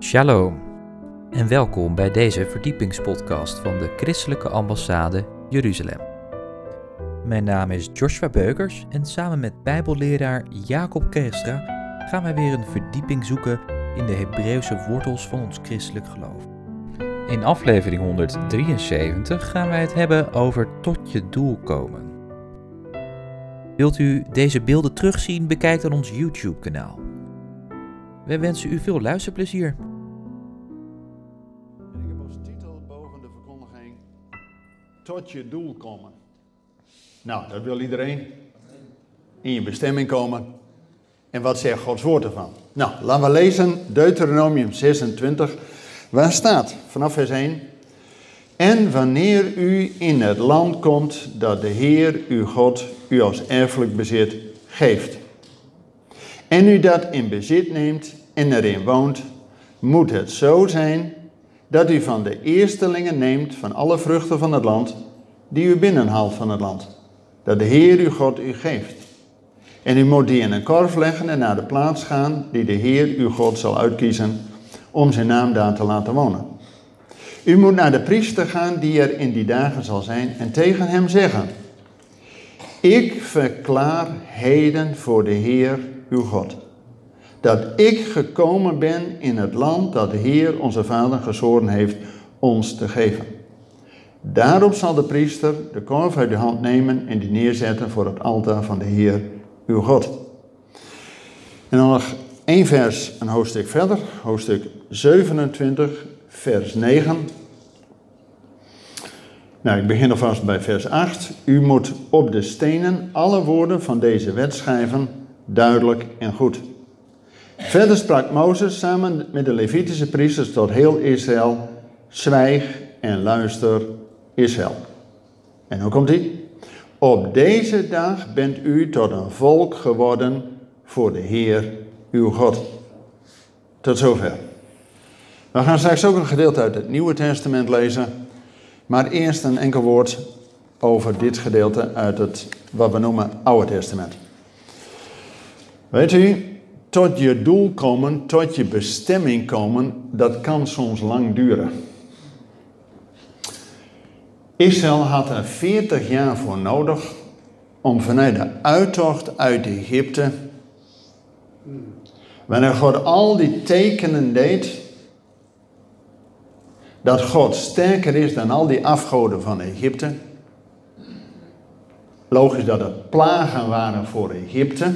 Shalom en welkom bij deze verdiepingspodcast van de Christelijke Ambassade Jeruzalem. Mijn naam is Joshua Beukers en samen met Bijbelleraar Jacob Kerstra gaan wij weer een verdieping zoeken in de Hebreeuwse wortels van ons christelijk geloof. In aflevering 173 gaan wij het hebben over tot je doel komen. Wilt u deze beelden terugzien? Bekijk dan ons YouTube-kanaal. Wij wensen u veel luisterplezier. Tot je doel komen. Nou, dat wil iedereen. In je bestemming komen. En wat zegt Gods woord ervan? Nou, laten we lezen Deuteronomium 26, waar staat vanaf vers 1. En wanneer u in het land komt dat de Heer uw God u als erfelijk bezit geeft. En u dat in bezit neemt en erin woont, moet het zo zijn dat u van de eerstelingen neemt van alle vruchten van het land, die u binnenhaalt van het land, dat de Heer uw God u geeft. En u moet die in een korf leggen en naar de plaats gaan die de Heer uw God zal uitkiezen om zijn naam daar te laten wonen. U moet naar de priester gaan die er in die dagen zal zijn en tegen hem zeggen: Ik verklaar heden voor de Heer uw God dat ik gekomen ben in het land dat de Heer onze Vader gezworen heeft ons te geven. Daarop zal de priester de korf uit de hand nemen en die neerzetten voor het altaar van de Heer uw God. En dan nog één vers, een hoofdstuk verder, hoofdstuk 27, vers 9. Nou, ik begin alvast bij vers 8. U moet op de stenen alle woorden van deze wet schrijven, duidelijk en goed. Verder sprak Mozes samen met de Levitische priesters tot heel Israël: Zwijg en luister, Israël. En hoe komt hij? Op deze dag bent u tot een volk geworden voor de Heer uw God. Tot zover. We gaan straks ook een gedeelte uit het Nieuwe Testament lezen. Maar eerst een enkel woord over dit gedeelte uit het wat we noemen Oude Testament. Weet u, tot je doel komen, tot je bestemming komen, dat kan soms lang duren. Israël had er 40 jaar voor nodig om vanuit de uittocht uit Egypte, wanneer God al die tekenen deed, dat God sterker is dan al die afgoden van Egypte. Logisch dat het plagen waren voor Egypte.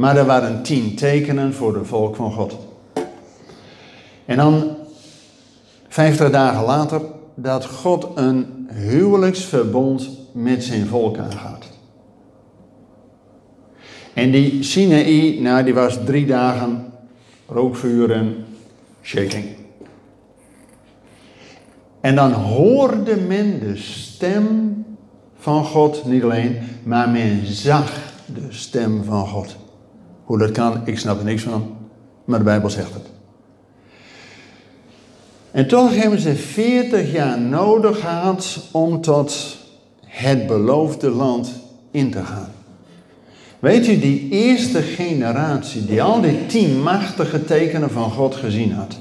Maar er waren tien tekenen voor het volk van God. En dan, vijftig dagen later, dat God een huwelijksverbond met zijn volk aangaat. En die Sinaï, nou die was drie dagen rookvuur en shaking. En dan hoorde men de stem van God niet alleen, maar men zag de stem van God. Hoe dat kan, ik snap er niks van, maar de Bijbel zegt het. En toch hebben ze 40 jaar nodig gehad om tot het beloofde land in te gaan. Weet u, die eerste generatie die al die tien machtige tekenen van God gezien had,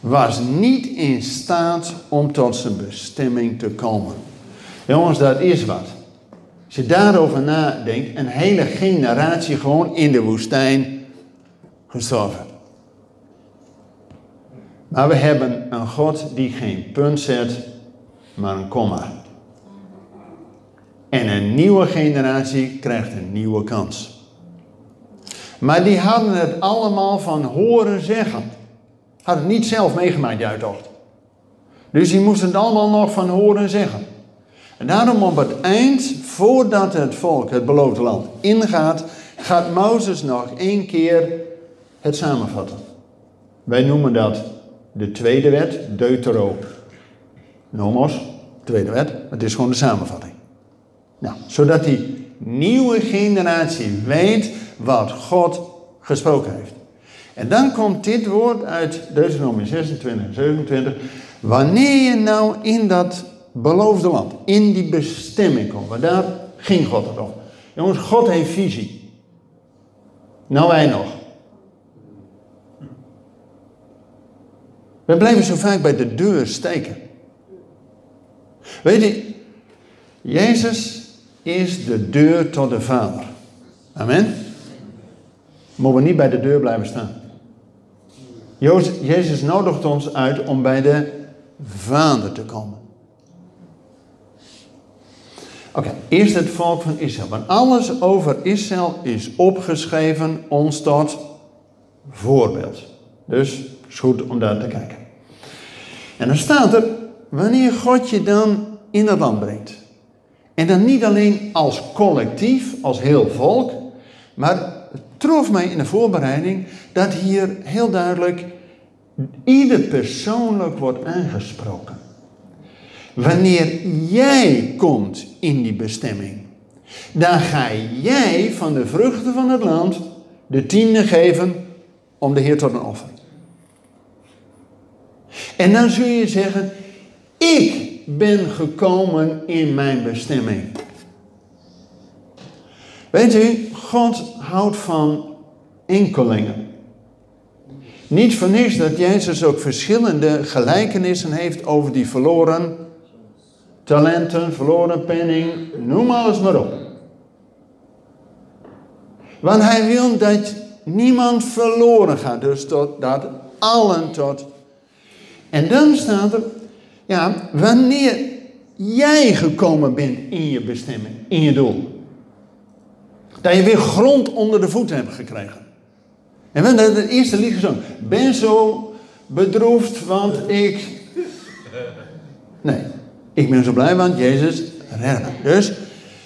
was niet in staat om tot zijn bestemming te komen. Jongens, dat is wat. Als je daarover nadenkt, een hele generatie gewoon in de woestijn gestorven. Maar we hebben een God die geen punt zet, maar een komma. En een nieuwe generatie krijgt een nieuwe kans. Maar die hadden het allemaal van horen zeggen. Hadden het niet zelf meegemaakt, die uittocht. Dus die moesten het allemaal nog van horen zeggen. En daarom op het eind, voordat het volk het beloofde land ingaat, gaat Mozes nog één keer het samenvatten. Wij noemen dat de tweede wet, Deuteronomos, tweede wet. Het is gewoon de samenvatting. Nou, zodat die nieuwe generatie weet wat God gesproken heeft. En dan komt dit woord uit Deuteronomie 26 en 27. Wanneer je nou in dat beloofde land, in die bestemming komt. Want daar ging God het om. Jongens, God heeft visie. Nou wij nog. We blijven zo vaak bij de deur steken. Weet je, Jezus is de deur tot de Vader. Amen. Moeten we niet bij de deur blijven staan. Jezus nodigt ons uit om bij de Vader te komen. Oké, eerst het volk van Israël. Want alles over Israël is opgeschreven ons tot voorbeeld. Dus het is goed om daar te kijken. En dan staat er, wanneer God je dan in het land brengt. En dan niet alleen als collectief, als heel volk, maar het trof mij in de voorbereiding dat hier heel duidelijk ieder persoonlijk wordt aangesproken. Wanneer jij komt in die bestemming, dan ga jij van de vruchten van het land de tiende geven om de Heer tot een offer. En dan zul je zeggen, ik ben gekomen in mijn bestemming. Weet u, God houdt van enkelingen. Niet voor dat Jezus ook verschillende gelijkenissen heeft over die verloren talenten, verloren penning, noem alles maar op. Want hij wil dat niemand verloren gaat, dus tot, dat allen tot. En dan staat er, ja, wanneer jij gekomen bent in je bestemming, in je doel. Dat je weer grond onder de voeten hebt gekregen. En we hebben het eerste lied gezongen. Ben zo bedroefd, want ik. Nee, ik ben zo blij, want Jezus redde. Dus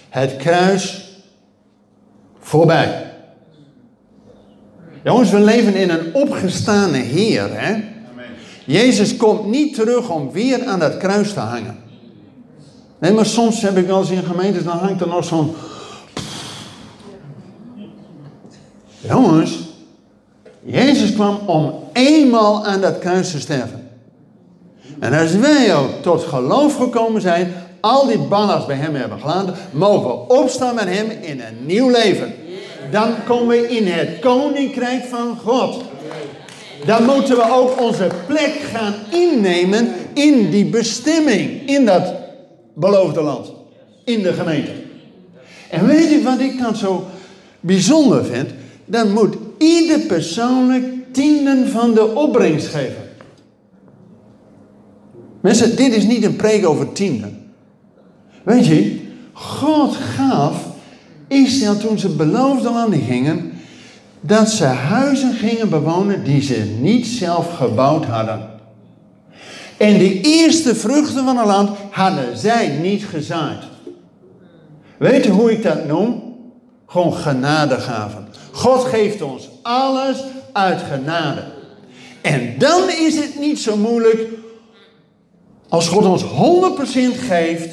het kruis voorbij. Jongens, we leven in een opgestane Heer. Hè? Jezus komt niet terug om weer aan dat kruis te hangen. Nee, maar soms heb ik wel eens in gemeentes, dan hangt er nog zo'n. Jongens, Jezus kwam om eenmaal aan dat kruis te sterven. En als wij ook tot geloof gekomen zijn, al die ballast bij hem hebben gelaten, mogen we opstaan met hem in een nieuw leven. Dan komen we in het koninkrijk van God. Dan moeten we ook onze plek gaan innemen in die bestemming, in dat beloofde land, in de gemeente. En weet je wat ik dan zo bijzonder vind? Dan moet ieder persoonlijk tienden van de opbrengst geven. Mensen, dit is niet een preek over tienden. Weet je, God gaf Israël toen ze beloofde landen gingen, dat ze huizen gingen bewonen die ze niet zelf gebouwd hadden. En de eerste vruchten van het land hadden zij niet gezaaid. Weet je hoe ik dat noem? Gewoon genadegaven. God geeft ons alles uit genade. En dan is het niet zo moeilijk als God ons 100% geeft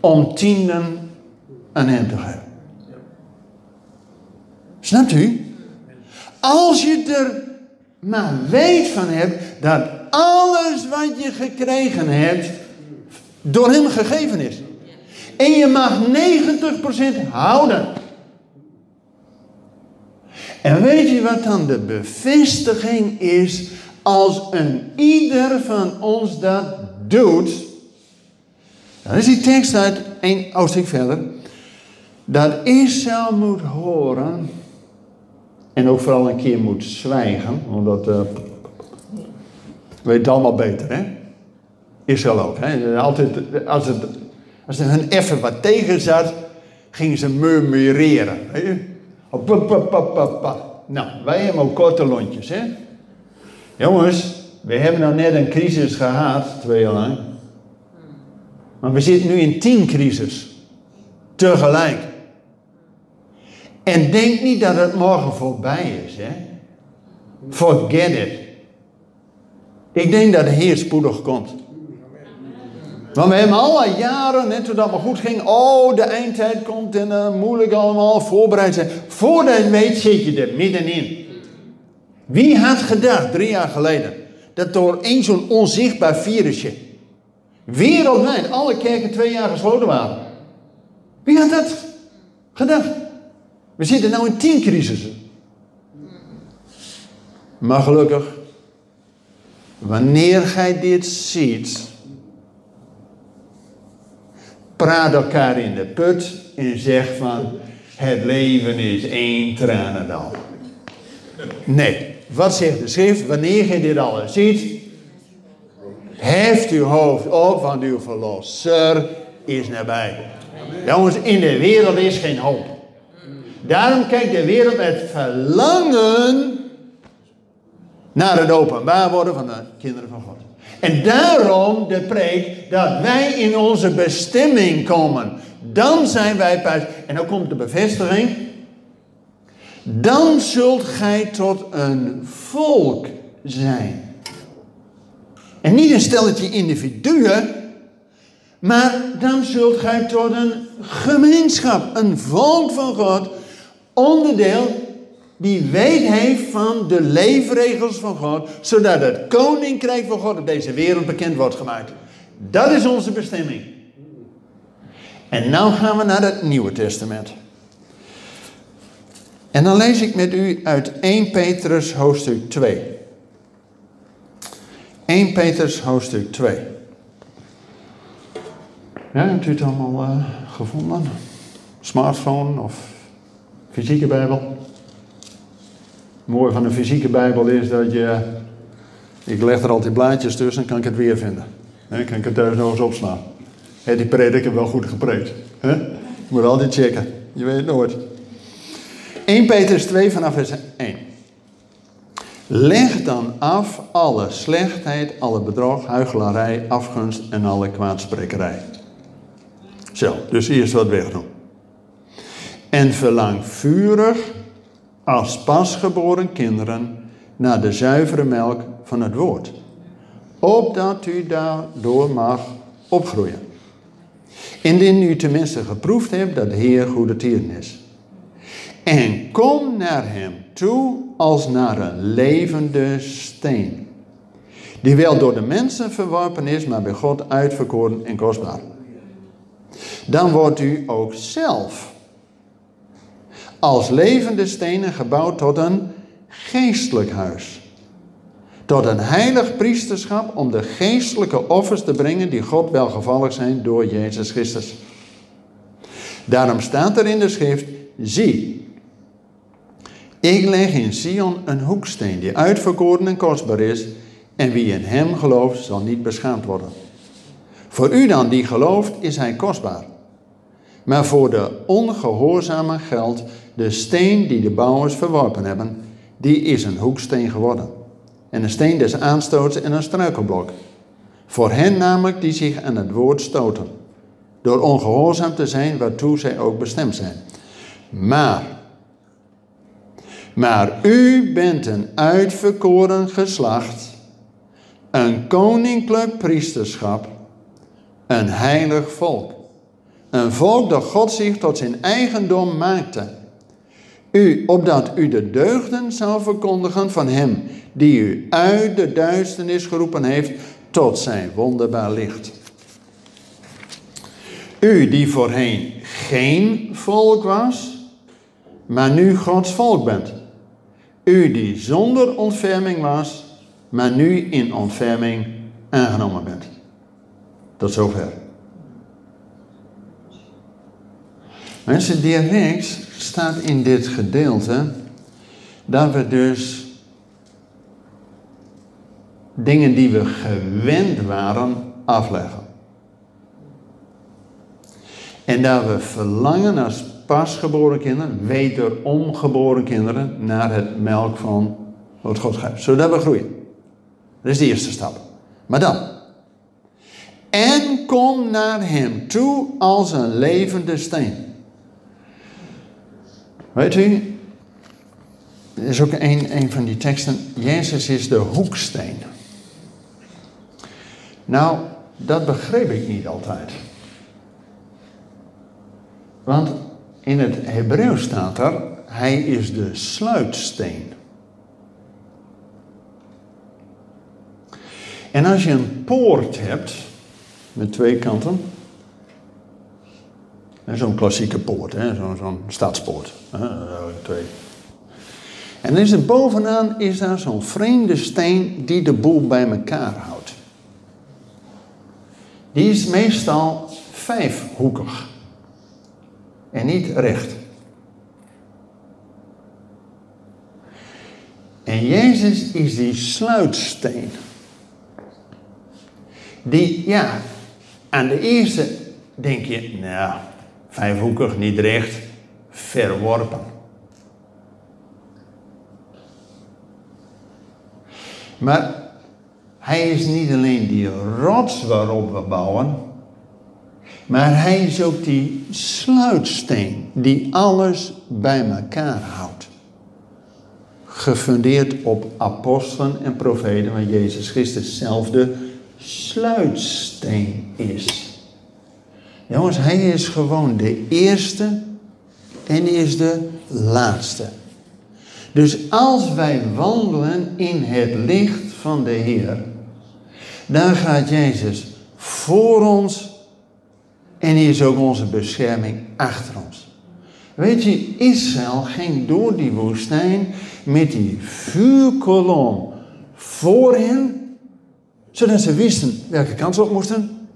om tienden aan hem te geven. Snapt u? Als je er maar weet van hebt dat alles wat je gekregen hebt door hem gegeven is. En je mag 90% houden. En weet je wat dan de bevestiging is als een ieder van ons dat doet? Dan is die tekst uit één hoofdstuk verder. Dat Israël moet horen en ook vooral een keer moet zwijgen, omdat uh, weet het allemaal beter, hè? Israël ook, hè? Altijd, als, het, als hun even wat tegen zat, gingen ze murmureren. Weet je? Nou, wij hebben ook korte lontjes, hè? Jongens, we hebben nou net een crisis gehad, twee jaar lang. Maar we zitten nu in tien crisis. Tegelijk. En denk niet dat het morgen voorbij is, hè? Forget it. Ik denk dat de Heer spoedig komt. Want we hebben alle jaren, net toen dat maar goed ging, oh, de eindtijd komt en uh, moeilijk allemaal voorbereid zijn. Voordat je weet zit je er middenin. Wie had gedacht, drie jaar geleden, dat door één zo'n onzichtbaar virusje, wereldwijd alle kerken twee jaar gesloten waren? Wie had dat gedacht? We zitten nu in tien crisissen. Maar gelukkig, wanneer gij dit ziet, praat elkaar in de put en zeg van het leven is één tranendal. Nee, wat zegt de schrift? Wanneer gij dit alles ziet, heft uw hoofd op, want uw verlosser is nabij. Jongens, in de wereld is geen hoop. Daarom kijkt de wereld met verlangen naar het openbaar worden van de kinderen van God. En daarom de preek dat wij in onze bestemming komen. Dan zijn wij pas. En dan komt de bevestiging. Dan zult gij tot een volk zijn. En niet een stelletje individuen, maar dan zult gij tot een gemeenschap, een volk van God, onderdeel die weet heeft van de leefregels van God, zodat het koninkrijk van God op deze wereld bekend wordt gemaakt. Dat is onze bestemming. En nu gaan we naar het Nieuwe Testament. En dan lees ik met u uit 1 Petrus hoofdstuk 2. 1 Petrus hoofdstuk 2. Ja, hebt u het allemaal uh, gevonden? Smartphone of fysieke Bijbel? Het mooie van een fysieke Bijbel is dat je. Ik leg er altijd blaadjes tussen en kan ik het weer vinden. Dan kan ik het thuis nog eens opslaan. Heeft die prediker wel goed gepreekt? Je moet altijd checken. Je weet het nooit. 1 Petrus 2 vanaf vers 1. Leg dan af alle slechtheid, alle bedrog, huichelarij, afgunst en alle kwaadsprekerij. Zo, dus eerst wat wegdoen. En verlang vurig als pasgeboren kinderen naar de zuivere melk van het woord, opdat u daardoor mag opgroeien. Indien u tenminste geproefd hebt dat de Heer goede tieren is. En kom naar hem toe als naar een levende steen, die wel door de mensen verworpen is, maar bij God uitverkoren en kostbaar. Dan wordt u ook zelf als levende stenen gebouwd tot een geestelijk huis. Tot een heilig priesterschap om de geestelijke offers te brengen die God welgevallig zijn door Jezus Christus. Daarom staat er in de schrift, zie, ik leg in Sion een hoeksteen die uitverkoren en kostbaar is en wie in hem gelooft zal niet beschaamd worden. Voor u dan die gelooft is hij kostbaar. Maar voor de ongehoorzame geldt de steen die de bouwers verworpen hebben, die is een hoeksteen geworden. En een steen des aanstoots en een struikelblok. Voor hen namelijk die zich aan het woord stoten. Door ongehoorzaam te zijn waartoe zij ook bestemd zijn. Maar, maar u bent een uitverkoren geslacht, een koninklijk priesterschap, een heilig volk. Een volk dat God zich tot zijn eigendom maakte u, opdat u de deugden zou verkondigen van hem die u uit de duisternis geroepen heeft tot zijn wonderbaar licht. U die voorheen geen volk was, maar nu Gods volk bent. U die zonder ontferming was, maar nu in ontferming aangenomen bent. Tot zover. Mensen, direct staat in dit gedeelte dat we dus dingen die we gewend waren afleggen. En dat we verlangen als pasgeboren kinderen, wederom geboren kinderen, naar het melk van wat God geeft. Zodat we groeien. Dat is de eerste stap. Maar dan. En kom naar hem toe als een levende steen. Weet u, er is ook een, een van die teksten. Jezus is de hoeksteen. Nou, dat begreep ik niet altijd. Want in het Hebreeuws staat er, hij is de sluitsteen. En als je een poort hebt, met twee kanten, Zo'n klassieke poort, zo'n zo stadspoort. Twee. En is er bovenaan is daar zo'n vreemde steen die de boel bij elkaar houdt. Die is meestal vijfhoekig. En niet recht. En Jezus is die sluitsteen. Die, ja, aan de eerste denk je, nou, vijfhoekig, niet recht, verworpen. Maar hij is niet alleen die rots waarop we bouwen, maar hij is ook die sluitsteen die alles bij elkaar houdt. Gefundeerd op apostelen en profeten, waar Jezus Christus zelf de sluitsteen is. Jongens, hij is gewoon de eerste en is de laatste. Dus als wij wandelen in het licht van de Heer, dan gaat Jezus voor ons en hij is ook onze bescherming achter ons. Weet je, Israël ging door die woestijn met die vuurkolom voor hen, zodat ze wisten welke kant ze op moesten.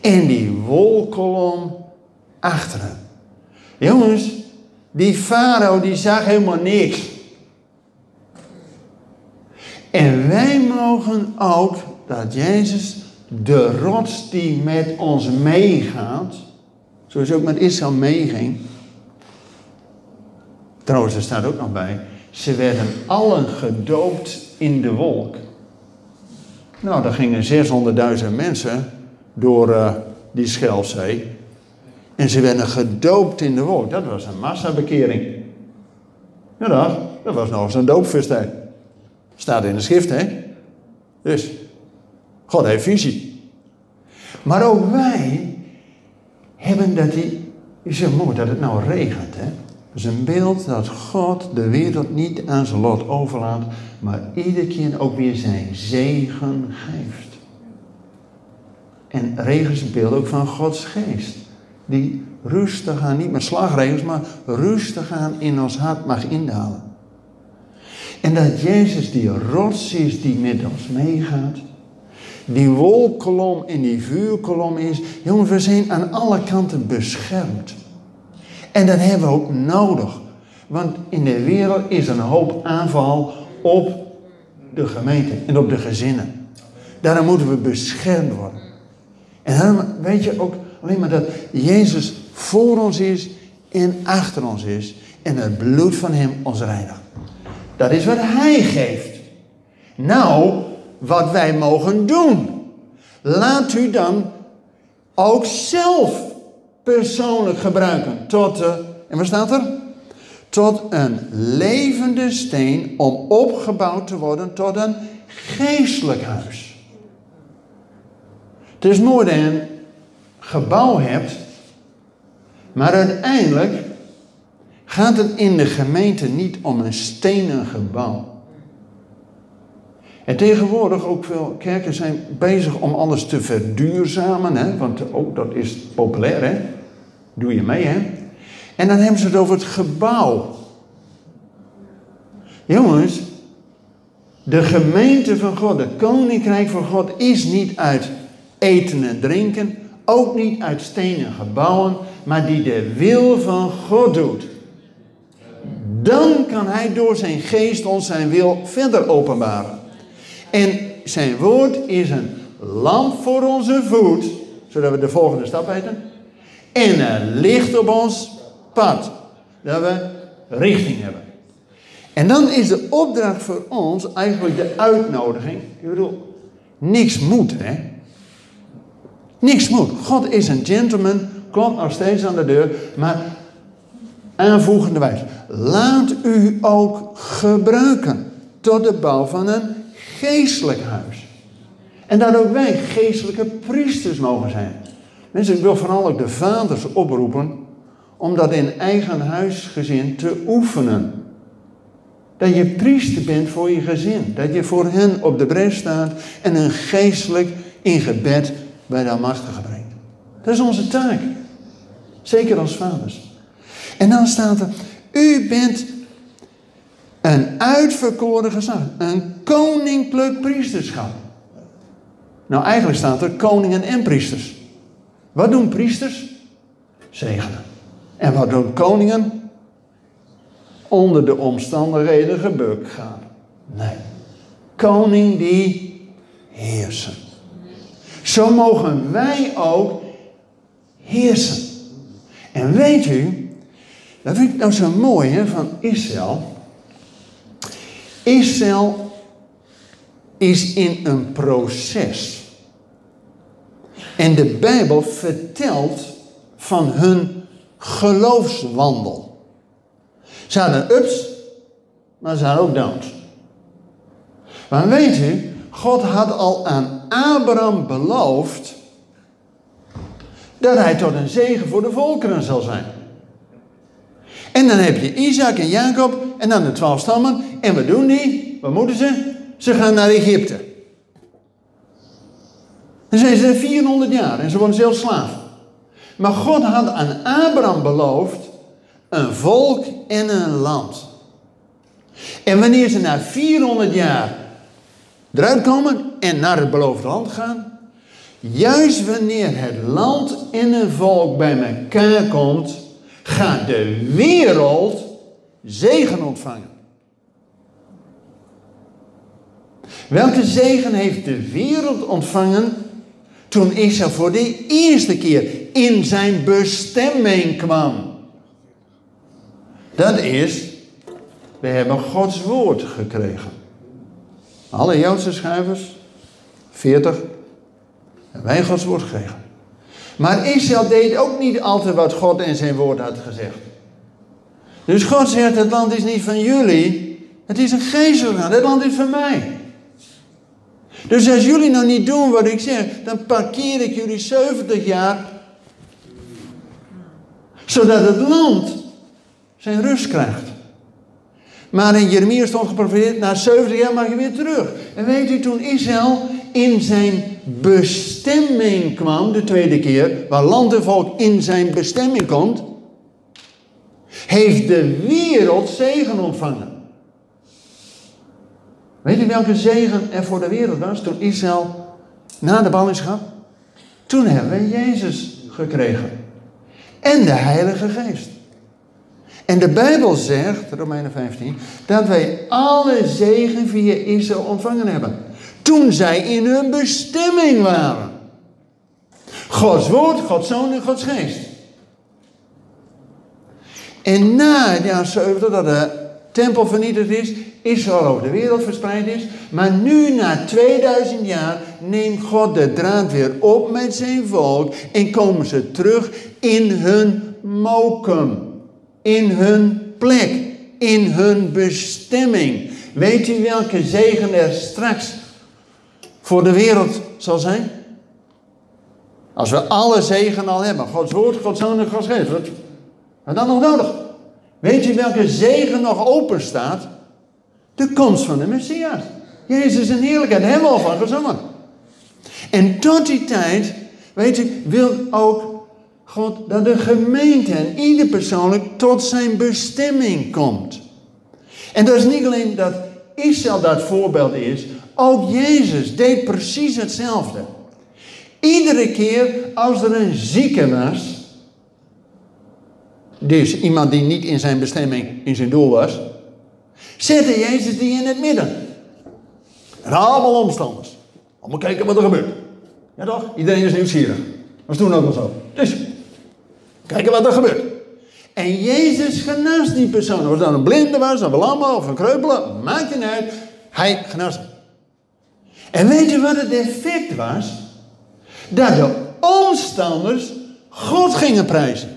En die wolkolom achter hen. Jongens, die farao die zag helemaal niks. En wij mogen ook dat Jezus de rots die met ons meegaat, zoals ook met Israël meeging. Trouwens, er staat ook nog bij, ze werden allen gedoopt in de wolk. Nou, daar gingen 600.000 mensen door uh, die Schelfzee. En ze werden gedoopt in de wolk. Dat was een massabekering. Ja, dat, dat was nog eens een doopfestijn. Staat in de schrift, hè? Dus, God heeft visie. Maar ook wij hebben dat die... Je zegt mooi dat het nou regent, hè? Is een beeld dat God de wereld niet aan zijn lot overlaat, maar iedere keer ook weer zijn zegen geeft. En regen is een beeld ook van Gods geest die rustig aan, niet met slagregels, maar rustig aan in ons hart mag indalen. En dat Jezus die rots is die met ons meegaat, die wolkolom en die vuurkolom is. Jongens, we zijn aan alle kanten beschermd. En dat hebben we ook nodig. Want in de wereld is een hoop aanval op de gemeente en op de gezinnen. Daarom moeten we beschermd worden. En dan weet je ook, Alleen maar dat Jezus voor ons is en achter ons is. En het bloed van Hem ons reinigt. Dat is wat Hij geeft. Nou, wat wij mogen doen. Laat u dan ook zelf persoonlijk gebruiken. Tot, uh, en wat staat er? Tot een levende steen om opgebouwd te worden tot een geestelijk huis. Het is mooi dan gebouw hebt, maar uiteindelijk gaat het in de gemeente niet om een stenen gebouw. En tegenwoordig ook veel kerken zijn bezig om alles te verduurzamen, hè? want ook dat is populair, hè? Doe je mee, hè? En dan hebben ze het over het gebouw. Jongens, de gemeente van God, het koninkrijk van God is niet uit eten en drinken, ook niet uit stenen gebouwen, maar die de wil van God doet. Dan kan Hij door zijn geest ons zijn wil verder openbaren. En zijn woord is een lamp voor onze voet, zodat we de volgende stap weten. En een licht op ons pad, dat we richting hebben. En dan is de opdracht voor ons eigenlijk de uitnodiging. Ik bedoel, niks moet, hè? Niks moet. God is een gentleman, klopt nog steeds aan de deur, maar aanvoegende wijze. Laat u ook gebruiken tot de bouw van een geestelijk huis. En dat ook wij geestelijke priesters mogen zijn. Mensen, ik wil vooral ook de vaders oproepen om dat in eigen huisgezin te oefenen. Dat je priester bent voor je gezin. Dat je voor hen op de bres staat en een geestelijk in gebed bij de Almachtige brengt. Dat is onze taak. Zeker als vaders. En dan staat er, u bent Een uitverkoren geslacht. Een koninklijk priesterschap. Nou, eigenlijk staat er koningen en priesters. Wat doen priesters? Zegenen. En wat doen koningen? Onder de omstandigheden gebukt gaan. Nee. Koning die heersen. Zo mogen wij ook heersen. En weet u, dat vind ik nou zo mooi hè, van Israël. Israël is in een proces. En de Bijbel vertelt van hun geloofswandel. Ze hadden ups, maar ze hadden ook downs. Maar weet u, God had al aan Abraham beloofd dat hij tot een zegen voor de volkeren zal zijn. En dan heb je Isaac en Jacob en dan de twaalf stammen. En wat doen die? Wat moeten ze? Ze gaan naar Egypte. Dan zijn ze 400 jaar en ze worden zelfs slaaf. Maar God had aan Abraham beloofd een volk en een land. En wanneer ze na 400 jaar eruit komen en naar het beloofde land gaan, juist wanneer het land en een volk bij elkaar komt, gaat de wereld zegen ontvangen. Welke zegen heeft de wereld ontvangen toen Israël voor de eerste keer in zijn bestemming kwam? Dat is, we hebben Gods woord gekregen. Alle Joodse schrijvers, 40, hebben wij Gods woord gekregen. Maar Israël deed ook niet altijd wat God in zijn woord had gezegd. Dus God zegt, het land is niet van jullie, het is een geestelijk land, het land is van mij. Dus als jullie nou niet doen wat ik zeg, dan parkeer ik jullie 70 jaar, zodat het land zijn rust krijgt. Maar in Jeremia stond geprofiteerd, na 70 jaar mag je weer terug. En weet u, toen Israël in zijn bestemming kwam, de tweede keer, waar land en volk in zijn bestemming komt, heeft de wereld zegen ontvangen. Weet u welke zegen er voor de wereld was toen Israël na de ballingschap? Toen hebben we Jezus gekregen. En de Heilige Geest. En de Bijbel zegt, Romeinen 15, dat wij alle zegen via Israël ontvangen hebben. Toen zij in hun bestemming waren. Gods woord, Gods zoon en Gods geest. En na het jaar 70 dat de tempel vernietigd is, Israël over de wereld verspreid is. Maar nu, na 2000 jaar, neemt God de draad weer op met zijn volk en komen ze terug in hun mokum in hun plek, in hun bestemming. Weet u welke zegen er straks voor de wereld zal zijn? Als we alle zegen al hebben, Gods woord, Gods zoon en Gods geest, wat dan nog nodig? Weet u welke zegen nog open staat? De komst van de Messias. Jezus in heerlijkheid, daar hebben we al van gezongen. En tot die tijd, weet u, wil ook God dat de gemeente en ieder persoonlijk tot zijn bestemming komt. En dat is niet alleen dat Israël dat voorbeeld is, ook Jezus deed precies hetzelfde. Iedere keer als er een zieke was, dus iemand die niet in zijn bestemming, in zijn doel was, zette Jezus die in het midden. En allemaal omstanders. Allemaal kijken wat er gebeurt. Ja toch? Iedereen is nieuwsgierig. Was toen ook al zo. Dus Kijken wat er gebeurt. En Jezus genaast die persoon. Of dat een blinde was, een lamme, of een kreupele, maakt niet uit. Hij genaast En weet je wat het effect was? Dat de omstanders God gingen prijzen.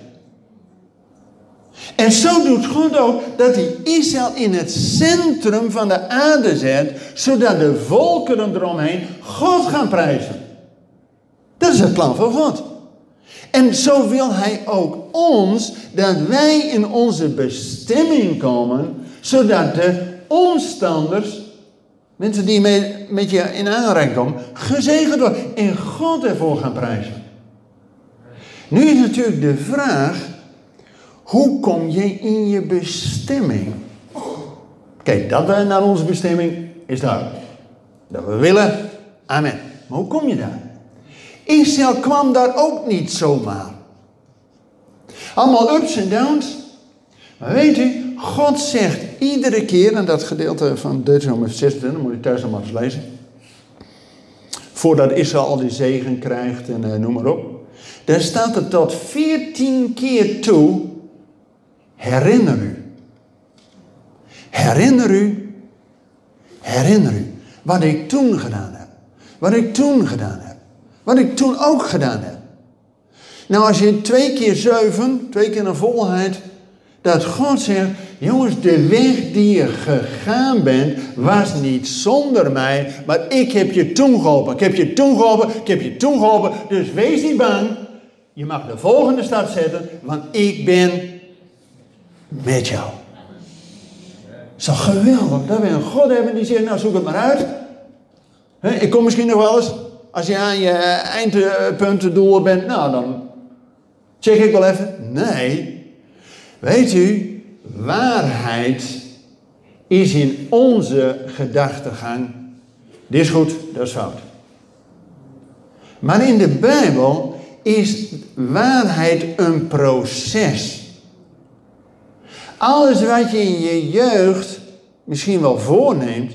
En zo doet God ook dat hij Israël in het centrum van de aarde zet, zodat de volkeren eromheen God gaan prijzen. Dat is het plan van God. En zo wil hij ook ons, dat wij in onze bestemming komen, zodat de omstanders, mensen die met, je in aanraking komen, gezegend worden en God ervoor gaan prijzen. Nu is natuurlijk de vraag, hoe kom je in je bestemming? Kijk, dat we naar onze bestemming is duidelijk. Dat we willen, amen. Maar hoe kom je daar? Israël kwam daar ook niet zomaar. Allemaal ups en downs. Maar weet u, God zegt iedere keer, en dat gedeelte van Deuteronomium 26, moet je thuis nog eens lezen. Voordat Israël al die zegen krijgt en uh, noem maar op. Daar staat het tot 14 keer toe. Herinner u. Herinner u. Herinner u. Wat ik toen gedaan heb. Wat ik toen gedaan heb. Wat ik toen ook gedaan heb. Nou, als je twee keer zeven, twee keer een volheid, dat God zegt, jongens, de weg die je gegaan bent, was niet zonder mij, maar ik heb je toen geholpen. Ik heb je toen geholpen, ik heb je toen geholpen, dus wees niet bang. Je mag de volgende stap zetten, want ik ben met jou. Zo geweldig dat we een God hebben die zegt, nou zoek het maar uit. ik kom misschien nog wel eens, als je aan je eindpunten doel bent, nou dan check ik wel even. Nee, weet u, waarheid is in onze gedachtegang. Dit is goed, dat is fout. Maar in de Bijbel is waarheid een proces. Alles wat je in je jeugd misschien wel voorneemt.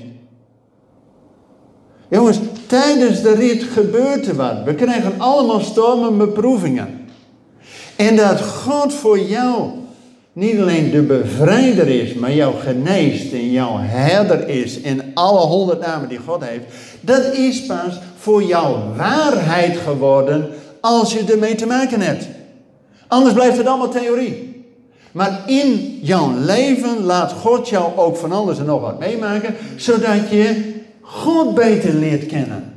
Jongens, tijdens de rit gebeurt er wat. We krijgen allemaal stormen, beproevingen. En dat God voor jou niet alleen de bevrijder is, maar jouw geneest en jouw herder is en alle honderd namen die God heeft, dat is pas voor jou waarheid geworden als je ermee te maken hebt. Anders blijft het allemaal theorie. Maar in jouw leven laat God jou ook van alles en nog wat meemaken, zodat je God beter leert kennen.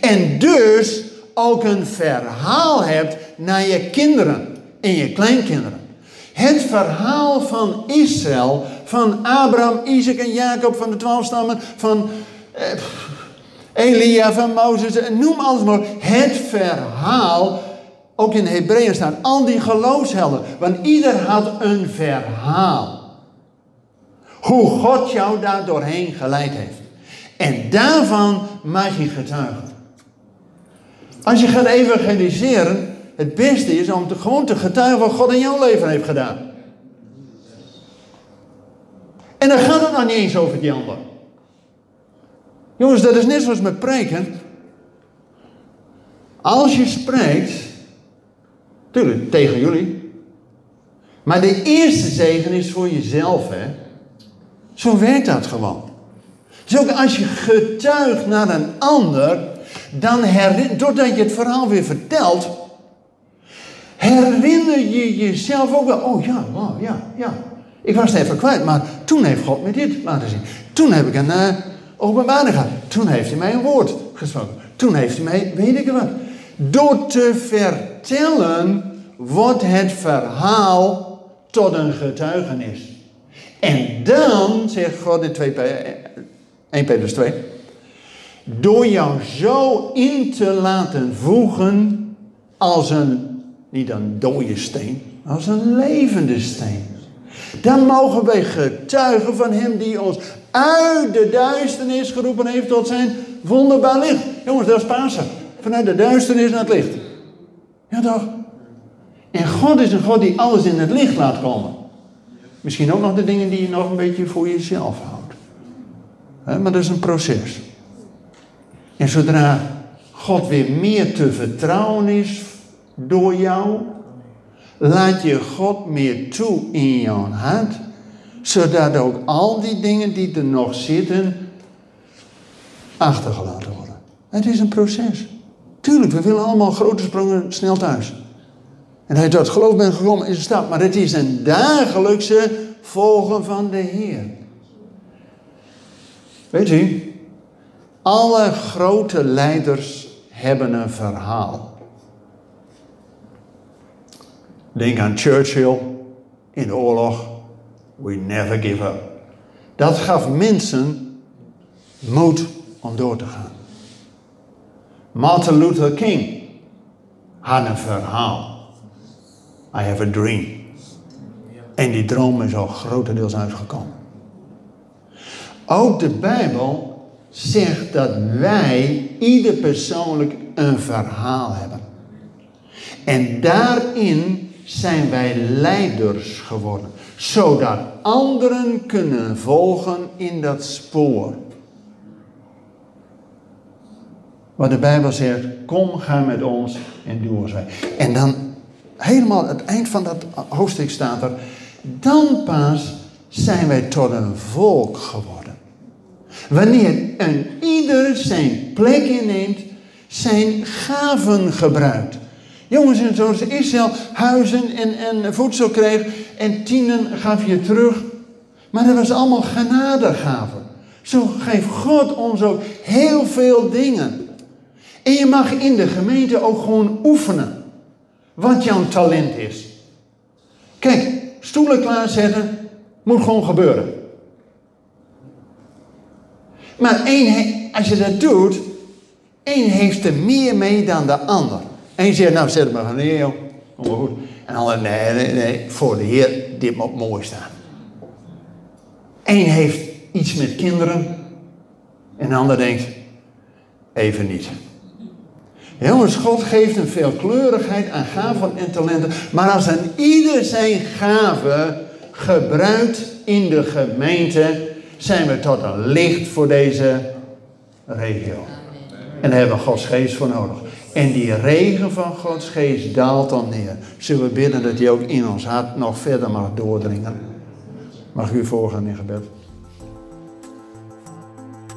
En dus ook een verhaal hebt naar je kinderen en je kleinkinderen. Het verhaal van Israël, van Abraham, Isaac en Jacob, van de twaalf stammen, van eh, Elia, van Mozes, noem alles maar. Het verhaal ook in Hebreeën staat al die geloofshelden. Want ieder had een verhaal. Hoe God jou daar doorheen geleid heeft. En daarvan mag je getuigen. Als je gaat evangeliseren, het beste is om te, gewoon te getuigen wat God in jouw leven heeft gedaan. En dan gaat het nog niet eens over die ander. Jongens, dat is net zoals met preken. Als je spreekt, Tuurlijk, tegen jullie. Maar de eerste zegen is voor jezelf, hè. Zo werkt dat gewoon. Dus ook als je getuigt naar een ander, dan herinner, je het verhaal weer vertelt, herinner je jezelf ook wel, oh ja, wow, ja, ja. Ik was het even kwijt, maar toen heeft God me dit laten zien. Toen heb ik een uh, openbaring gehad. Toen heeft hij mij een woord gesproken. Toen heeft hij mij, weet ik wat. Door te vertellen wordt het verhaal tot een getuigenis. En dan, zegt God in 2, 1 Petrus 2, door jou zo in te laten voegen als een, niet een dode steen, als een levende steen. Dan mogen wij getuigen van Hem die ons uit de duisternis geroepen heeft tot zijn wonderbaar licht. Jongens, dat is Pasen. Vanuit de duisternis naar het licht. Ja toch? En God is een God die alles in het licht laat komen. Misschien ook nog de dingen die je nog een beetje voor jezelf houdt. maar dat is een proces. En zodra God weer meer te vertrouwen is door jou, laat je God meer toe in jouw hart, zodat ook al die dingen die er nog zitten, achtergelaten worden. Het is een proces. Tuurlijk, we willen allemaal grote sprongen snel thuis. En hij tot geloof bent gekomen is een stap. Maar het is een dagelijkse volgen van de Heer. Weet u, alle grote leiders hebben een verhaal. Denk aan Churchill in de oorlog. We never give up. Dat gaf mensen moed om door te gaan. Martin Luther King had een verhaal. I have a dream. En die droom is al grotendeels uitgekomen. Ook de Bijbel zegt dat wij ieder persoonlijk een verhaal hebben. En daarin zijn wij leiders geworden, zodat anderen kunnen volgen in dat spoor. Wat de Bijbel zegt, kom, ga met ons en doe ons wij. En dan helemaal het eind van dat hoofdstuk staat er, dan pas zijn wij tot een volk geworden. Wanneer een ieder zijn plek inneemt, zijn gaven gebruikt. Jongens en zoals Israël huizen en, en voedsel kreeg en tienen gaf je terug. Maar dat was allemaal genadegaven. Zo geeft God ons ook heel veel dingen. En je mag in de gemeente ook gewoon oefenen wat jouw talent is. Kijk, stoelen klaarzetten moet gewoon gebeuren. Maar één, als je dat doet, één heeft er meer mee dan de ander. Eén zegt, nou zet het maar neer joh. goed. En de ander, nee, nee, nee, voor de Heer, dit moet mooi staan. Eén heeft iets met kinderen. En de ander denkt, even niet. Jongens, God geeft een veelkleurigheid aan gaven en talenten. Maar als een ieder zijn gave gebruikt in de gemeente, zijn we tot een licht voor deze regio. En daar hebben we Gods geest voor nodig. En die regen van Gods geest daalt dan neer. Zullen we bidden dat die ook in ons hart nog verder mag doordringen. Mag u voorgaan in gebed.